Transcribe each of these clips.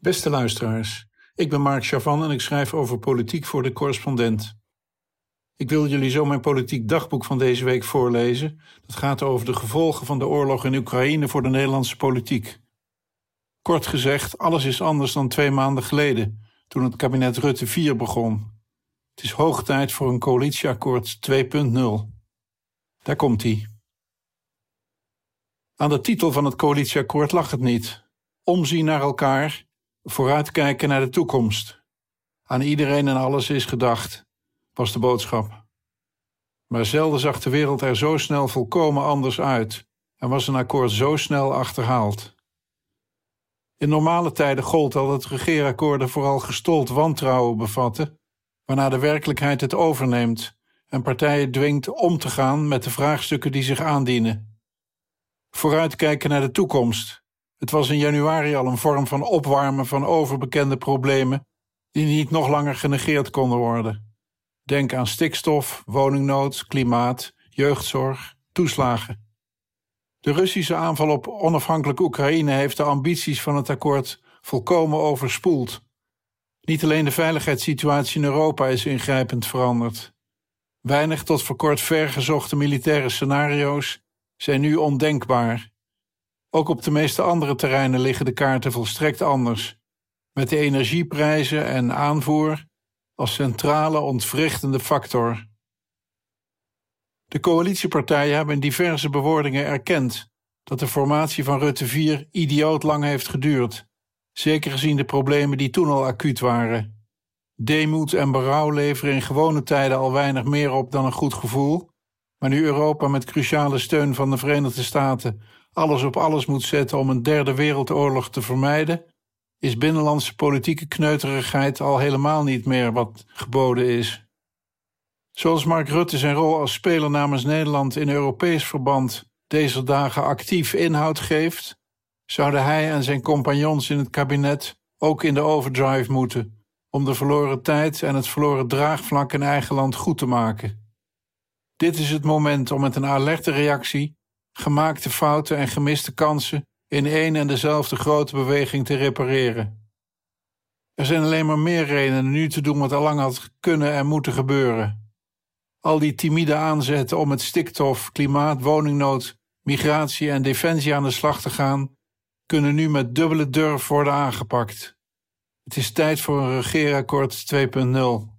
Beste luisteraars, ik ben Mark Chavan en ik schrijf over politiek voor de correspondent. Ik wil jullie zo mijn politiek dagboek van deze week voorlezen. Dat gaat over de gevolgen van de oorlog in Oekraïne voor de Nederlandse politiek. Kort gezegd, alles is anders dan twee maanden geleden, toen het kabinet Rutte 4 begon. Het is hoog tijd voor een coalitieakkoord 2.0. Daar komt hij. Aan de titel van het coalitieakkoord lag het niet. Omzien naar elkaar, vooruitkijken naar de toekomst. Aan iedereen en alles is gedacht, was de boodschap. Maar zelden zag de wereld er zo snel volkomen anders uit en was een akkoord zo snel achterhaald. In normale tijden gold al dat regeerakkoorden vooral gestold wantrouwen bevatten, waarna de werkelijkheid het overneemt en partijen dwingt om te gaan met de vraagstukken die zich aandienen. Vooruitkijken naar de toekomst. Het was in januari al een vorm van opwarmen van overbekende problemen die niet nog langer genegeerd konden worden. Denk aan stikstof, woningnood, klimaat, jeugdzorg, toeslagen. De Russische aanval op onafhankelijk Oekraïne heeft de ambities van het akkoord volkomen overspoeld. Niet alleen de veiligheidssituatie in Europa is ingrijpend veranderd. Weinig tot voor kort vergezochte militaire scenario's zijn nu ondenkbaar. Ook op de meeste andere terreinen liggen de kaarten volstrekt anders, met de energieprijzen en aanvoer als centrale ontwrichtende factor. De coalitiepartijen hebben in diverse bewoordingen erkend dat de formatie van Rutte 4 idioot lang heeft geduurd, zeker gezien de problemen die toen al acuut waren. Deemoed en berouw leveren in gewone tijden al weinig meer op dan een goed gevoel, maar nu Europa met cruciale steun van de Verenigde Staten alles op alles moet zetten om een derde wereldoorlog te vermijden, is binnenlandse politieke kneuterigheid al helemaal niet meer wat geboden is. Zoals Mark Rutte zijn rol als speler namens Nederland in Europees verband deze dagen actief inhoud geeft, zouden hij en zijn compagnons in het kabinet ook in de overdrive moeten om de verloren tijd en het verloren draagvlak in eigen land goed te maken. Dit is het moment om met een alerte reactie gemaakte fouten en gemiste kansen in één en dezelfde grote beweging te repareren. Er zijn alleen maar meer redenen nu te doen wat al lang had kunnen en moeten gebeuren. Al die timide aanzetten om met stikstof, klimaat, woningnood, migratie en defensie aan de slag te gaan, kunnen nu met dubbele durf worden aangepakt. Het is tijd voor een regeerakkoord 2.0.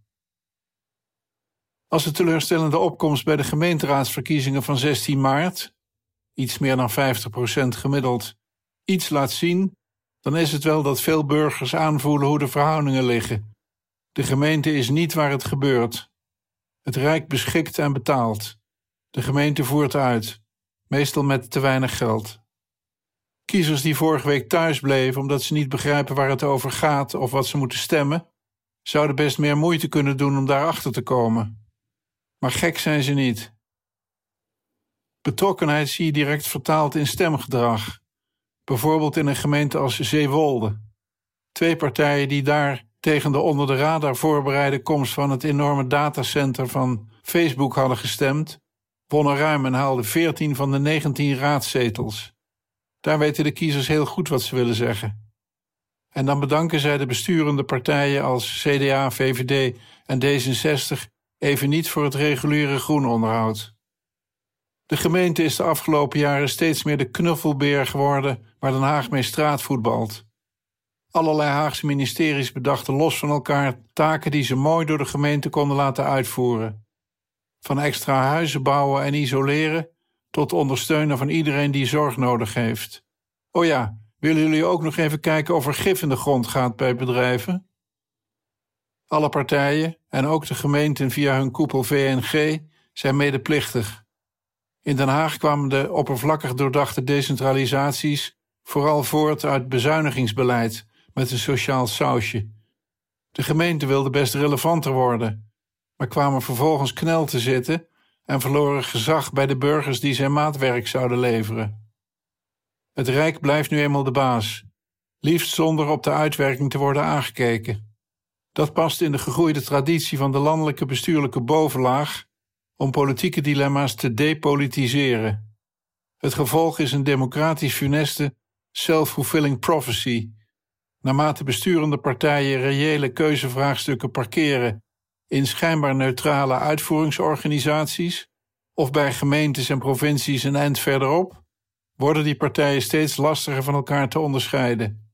Als de teleurstellende opkomst bij de gemeenteraadsverkiezingen van 16 maart, iets meer dan 50% gemiddeld, iets laat zien, dan is het wel dat veel burgers aanvoelen hoe de verhoudingen liggen. De gemeente is niet waar het gebeurt. Het Rijk beschikt en betaalt. De gemeente voert uit, meestal met te weinig geld. Kiezers die vorige week thuis bleven omdat ze niet begrijpen waar het over gaat of wat ze moeten stemmen, zouden best meer moeite kunnen doen om daarachter te komen. Maar gek zijn ze niet. Betrokkenheid zie je direct vertaald in stemgedrag bijvoorbeeld in een gemeente als Zeewolde. Twee partijen die daar tegen de onder de radar voorbereide komst van het enorme datacenter van Facebook hadden gestemd, wonnen ruim en haalden 14 van de 19 raadzetels. Daar weten de kiezers heel goed wat ze willen zeggen. En dan bedanken zij de besturende partijen als CDA, VVD en D66 even niet voor het reguliere groenonderhoud. De gemeente is de afgelopen jaren steeds meer de knuffelbeer geworden waar Den Haag mee straatvoetbalt. Allerlei Haagse ministeries bedachten los van elkaar taken die ze mooi door de gemeente konden laten uitvoeren. Van extra huizen bouwen en isoleren tot ondersteunen van iedereen die zorg nodig heeft. Oh ja, willen jullie ook nog even kijken of er gif in de grond gaat bij bedrijven? Alle partijen en ook de gemeenten via hun koepel VNG zijn medeplichtig. In Den Haag kwamen de oppervlakkig doordachte decentralisaties vooral voort uit bezuinigingsbeleid met een sociaal sausje. De gemeente wilde best relevanter worden, maar kwamen vervolgens knel te zitten en verloren gezag bij de burgers die zijn maatwerk zouden leveren. Het Rijk blijft nu eenmaal de baas, liefst zonder op de uitwerking te worden aangekeken. Dat past in de gegroeide traditie van de landelijke bestuurlijke bovenlaag om politieke dilemma's te depolitiseren. Het gevolg is een democratisch funeste self-fulfilling prophecy. naarmate besturende partijen reële keuzevraagstukken parkeren in schijnbaar neutrale uitvoeringsorganisaties of bij gemeentes en provincies een eind verderop, worden die partijen steeds lastiger van elkaar te onderscheiden.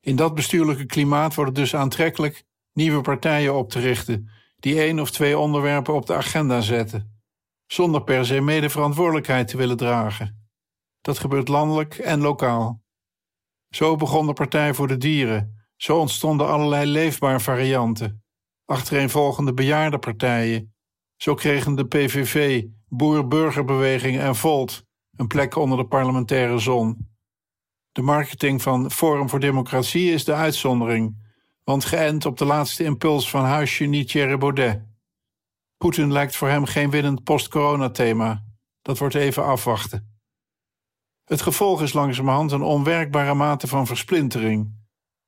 In dat bestuurlijke klimaat wordt het dus aantrekkelijk nieuwe partijen op te richten die één of twee onderwerpen op de agenda zetten, zonder per se mede verantwoordelijkheid te willen dragen. Dat gebeurt landelijk en lokaal. Zo begon de Partij voor de Dieren, zo ontstonden allerlei leefbaar varianten, achtereenvolgende bejaardenpartijen. Zo kregen de PVV, Boer-Burgerbeweging en Volt een plek onder de parlementaire zon. De marketing van Forum voor Democratie is de uitzondering, want geënt op de laatste impuls van huisje Thierry Baudet. Poetin lijkt voor hem geen winnend post-corona-thema. Dat wordt even afwachten. Het gevolg is langzamerhand een onwerkbare mate van versplintering.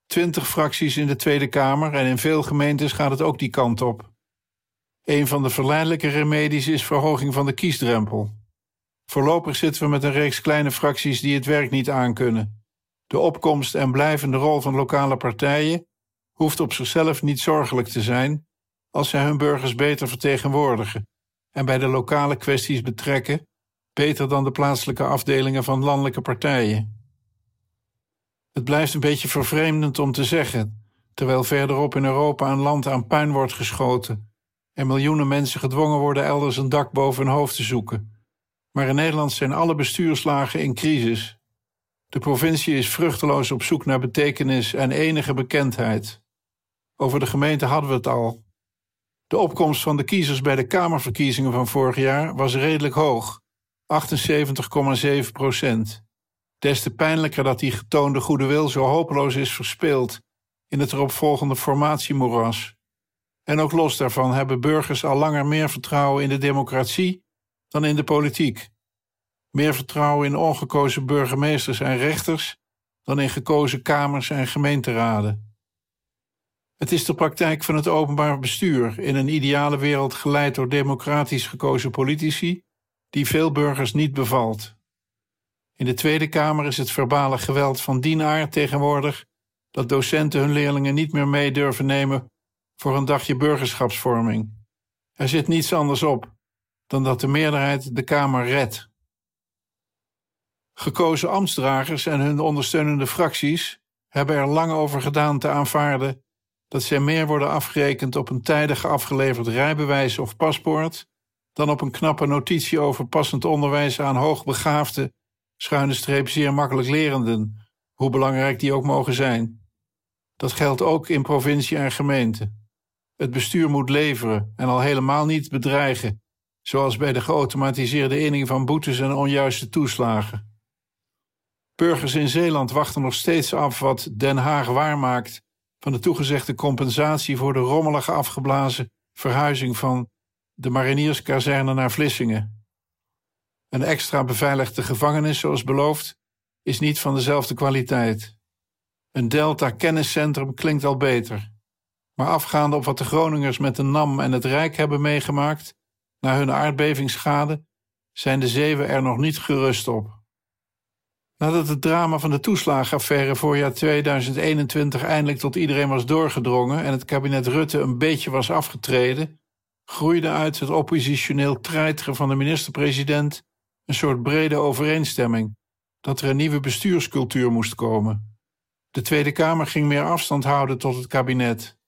Twintig fracties in de Tweede Kamer en in veel gemeentes gaat het ook die kant op. Een van de verleidelijke remedies is verhoging van de kiesdrempel. Voorlopig zitten we met een reeks kleine fracties die het werk niet aankunnen. De opkomst en blijvende rol van lokale partijen hoeft op zichzelf niet zorgelijk te zijn als zij hun burgers beter vertegenwoordigen en bij de lokale kwesties betrekken, beter dan de plaatselijke afdelingen van landelijke partijen. Het blijft een beetje vervreemdend om te zeggen, terwijl verderop in Europa een land aan puin wordt geschoten en miljoenen mensen gedwongen worden elders een dak boven hun hoofd te zoeken. Maar in Nederland zijn alle bestuurslagen in crisis. De provincie is vruchteloos op zoek naar betekenis en enige bekendheid. Over de gemeente hadden we het al. De opkomst van de kiezers bij de Kamerverkiezingen van vorig jaar was redelijk hoog, 78,7 procent. Des te pijnlijker dat die getoonde goede wil zo hopeloos is verspeeld in het eropvolgende formatiemoeras. En ook los daarvan hebben burgers al langer meer vertrouwen in de democratie dan in de politiek. Meer vertrouwen in ongekozen burgemeesters en rechters dan in gekozen kamers en gemeenteraden. Het is de praktijk van het openbaar bestuur in een ideale wereld geleid door democratisch gekozen politici die veel burgers niet bevalt. In de Tweede Kamer is het verbale geweld van die aard tegenwoordig dat docenten hun leerlingen niet meer mee durven nemen voor een dagje burgerschapsvorming. Er zit niets anders op dan dat de meerderheid de Kamer redt. Gekozen ambtsdragers en hun ondersteunende fracties hebben er lang over gedaan te aanvaarden dat zij meer worden afgerekend op een tijdig afgeleverd rijbewijs of paspoort dan op een knappe notitie over passend onderwijs aan hoogbegaafde, schuine streep zeer makkelijk lerenden, hoe belangrijk die ook mogen zijn. Dat geldt ook in provincie en gemeente. Het bestuur moet leveren en al helemaal niet bedreigen, zoals bij de geautomatiseerde inning van boetes en onjuiste toeslagen. Burgers in Zeeland wachten nog steeds af wat Den Haag waarmaakt van de toegezegde compensatie voor de rommelige afgeblazen verhuizing van de marinierskazerne naar Vlissingen. Een extra beveiligde gevangenis, zoals beloofd, is niet van dezelfde kwaliteit. Een Delta-kenniscentrum klinkt al beter. Maar afgaande op wat de Groningers met de NAM en het Rijk hebben meegemaakt, na hun aardbevingsschade, zijn de zeven er nog niet gerust op. Nadat het drama van de toeslagenaffaire voorjaar 2021 eindelijk tot iedereen was doorgedrongen en het kabinet Rutte een beetje was afgetreden, groeide uit het oppositioneel treiteren van de minister-president een soort brede overeenstemming dat er een nieuwe bestuurscultuur moest komen. De Tweede Kamer ging meer afstand houden tot het kabinet.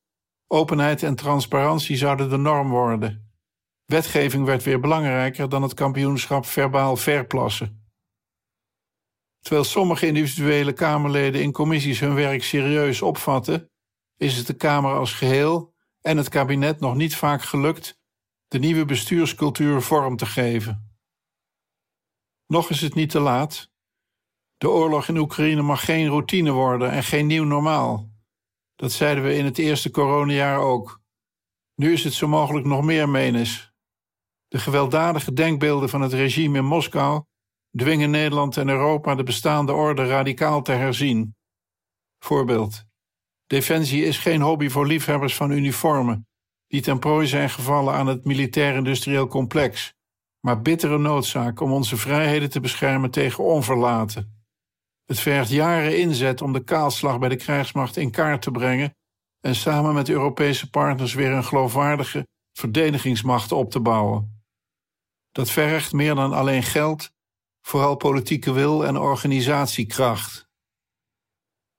Openheid en transparantie zouden de norm worden. Wetgeving werd weer belangrijker dan het kampioenschap verbaal verplassen. Terwijl sommige individuele Kamerleden in commissies hun werk serieus opvatten, is het de Kamer als geheel en het kabinet nog niet vaak gelukt de nieuwe bestuurscultuur vorm te geven. Nog is het niet te laat. De oorlog in Oekraïne mag geen routine worden en geen nieuw normaal. Dat zeiden we in het eerste coronajaar ook. Nu is het zo mogelijk nog meer menis. De gewelddadige denkbeelden van het regime in Moskou dwingen Nederland en Europa de bestaande orde radicaal te herzien. Voorbeeld. Defensie is geen hobby voor liefhebbers van uniformen, die ten prooi zijn gevallen aan het militair-industrieel complex, maar bittere noodzaak om onze vrijheden te beschermen tegen onverlaten. Het vergt jaren inzet om de kaalslag bij de krijgsmacht in kaart te brengen en samen met Europese partners weer een geloofwaardige verdedigingsmacht op te bouwen. Dat vergt meer dan alleen geld, vooral politieke wil en organisatiekracht.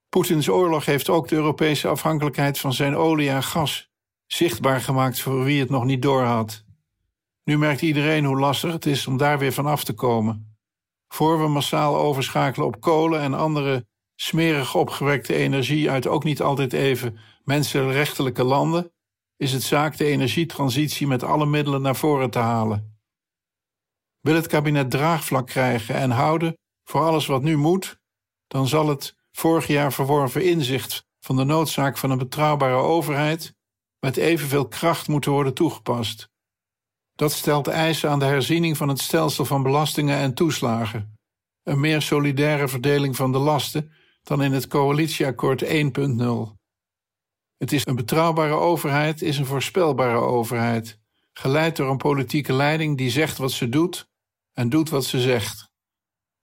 Poetins oorlog heeft ook de Europese afhankelijkheid van zijn olie en gas zichtbaar gemaakt voor wie het nog niet doorhad. Nu merkt iedereen hoe lastig het is om daar weer van af te komen. Voor we massaal overschakelen op kolen en andere smerig opgewekte energie uit ook niet altijd even mensenrechtelijke landen, is het zaak de energietransitie met alle middelen naar voren te halen. Wil het kabinet draagvlak krijgen en houden voor alles wat nu moet, dan zal het vorig jaar verworven inzicht van de noodzaak van een betrouwbare overheid met evenveel kracht moeten worden toegepast. Dat stelt eisen aan de herziening van het stelsel van belastingen en toeslagen, een meer solidaire verdeling van de lasten dan in het coalitieakkoord 1.0. Het is een betrouwbare overheid, is een voorspelbare overheid, geleid door een politieke leiding die zegt wat ze doet en doet wat ze zegt.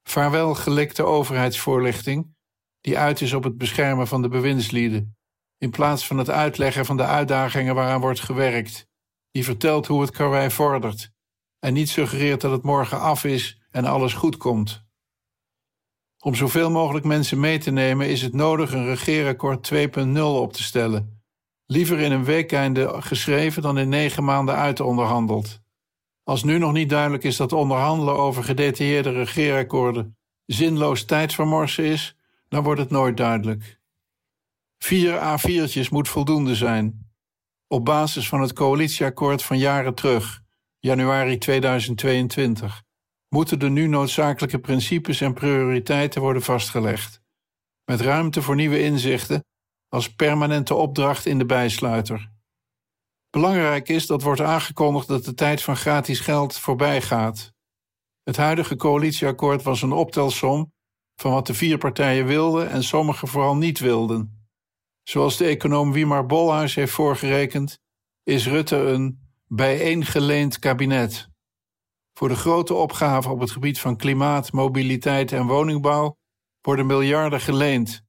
Vaarwel gelikte overheidsvoorlichting, die uit is op het beschermen van de bewindslieden, in plaats van het uitleggen van de uitdagingen waaraan wordt gewerkt, die vertelt hoe het karwei vordert en niet suggereert dat het morgen af is en alles goed komt. Om zoveel mogelijk mensen mee te nemen is het nodig een regeerakkoord 2.0 op te stellen. Liever in een weekeinde geschreven dan in negen maanden uitonderhandeld. Als nu nog niet duidelijk is dat onderhandelen over gedetailleerde regeerakkoorden zinloos tijdvermorsen is, dan wordt het nooit duidelijk. Vier A4'tjes moet voldoende zijn. Op basis van het coalitieakkoord van jaren terug, januari 2022 moeten de nu noodzakelijke principes en prioriteiten worden vastgelegd, met ruimte voor nieuwe inzichten als permanente opdracht in de bijsluiter. Belangrijk is dat wordt aangekondigd dat de tijd van gratis geld voorbij gaat. Het huidige coalitieakkoord was een optelsom van wat de vier partijen wilden en sommigen vooral niet wilden. Zoals de econoom Wiemar Bolhuis heeft voorgerekend, is Rutte een bijeengeleend kabinet. Voor de grote opgaven op het gebied van klimaat, mobiliteit en woningbouw worden miljarden geleend,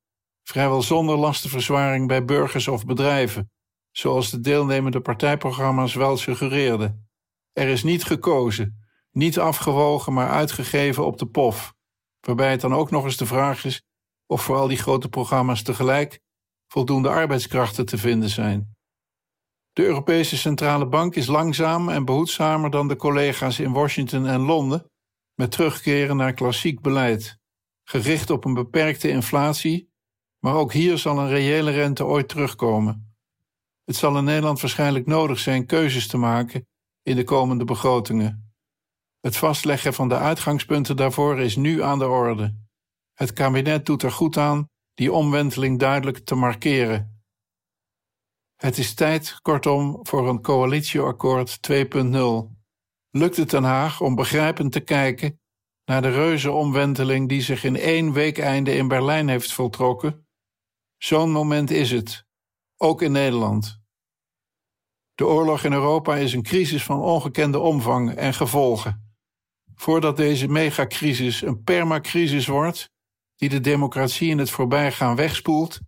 vrijwel zonder lastenverzwaring bij burgers of bedrijven, zoals de deelnemende partijprogramma's wel suggereerden. Er is niet gekozen, niet afgewogen, maar uitgegeven op de pof, waarbij het dan ook nog eens de vraag is of voor al die grote programma's tegelijk voldoende arbeidskrachten te vinden zijn. De Europese Centrale Bank is langzaam en behoedzamer dan de collega's in Washington en Londen met terugkeren naar klassiek beleid, gericht op een beperkte inflatie, maar ook hier zal een reële rente ooit terugkomen. Het zal in Nederland waarschijnlijk nodig zijn keuzes te maken in de komende begrotingen. Het vastleggen van de uitgangspunten daarvoor is nu aan de orde. Het kabinet doet er goed aan die omwenteling duidelijk te markeren het is tijd, kortom, voor een coalitieakkoord 2.0. Lukt het Den Haag om begrijpend te kijken naar de reuze omwenteling die zich in één weekeinde in Berlijn heeft voltrokken? Zo'n moment is het, ook in Nederland. De oorlog in Europa is een crisis van ongekende omvang en gevolgen. Voordat deze megacrisis een permacrisis wordt, die de democratie in het voorbijgaan wegspoelt,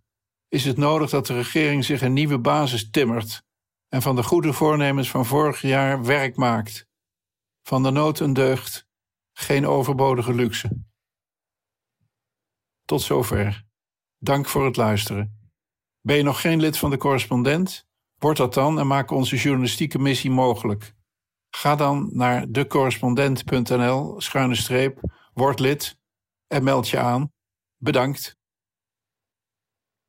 is het nodig dat de regering zich een nieuwe basis timmert en van de goede voornemens van vorig jaar werk maakt. Van de nood een deugd, geen overbodige luxe. Tot zover. Dank voor het luisteren. Ben je nog geen lid van de correspondent? Word dat dan en maak onze journalistieke missie mogelijk. Ga dan naar decorrespondent.nl schuine streep, word lid en meld je aan. Bedankt.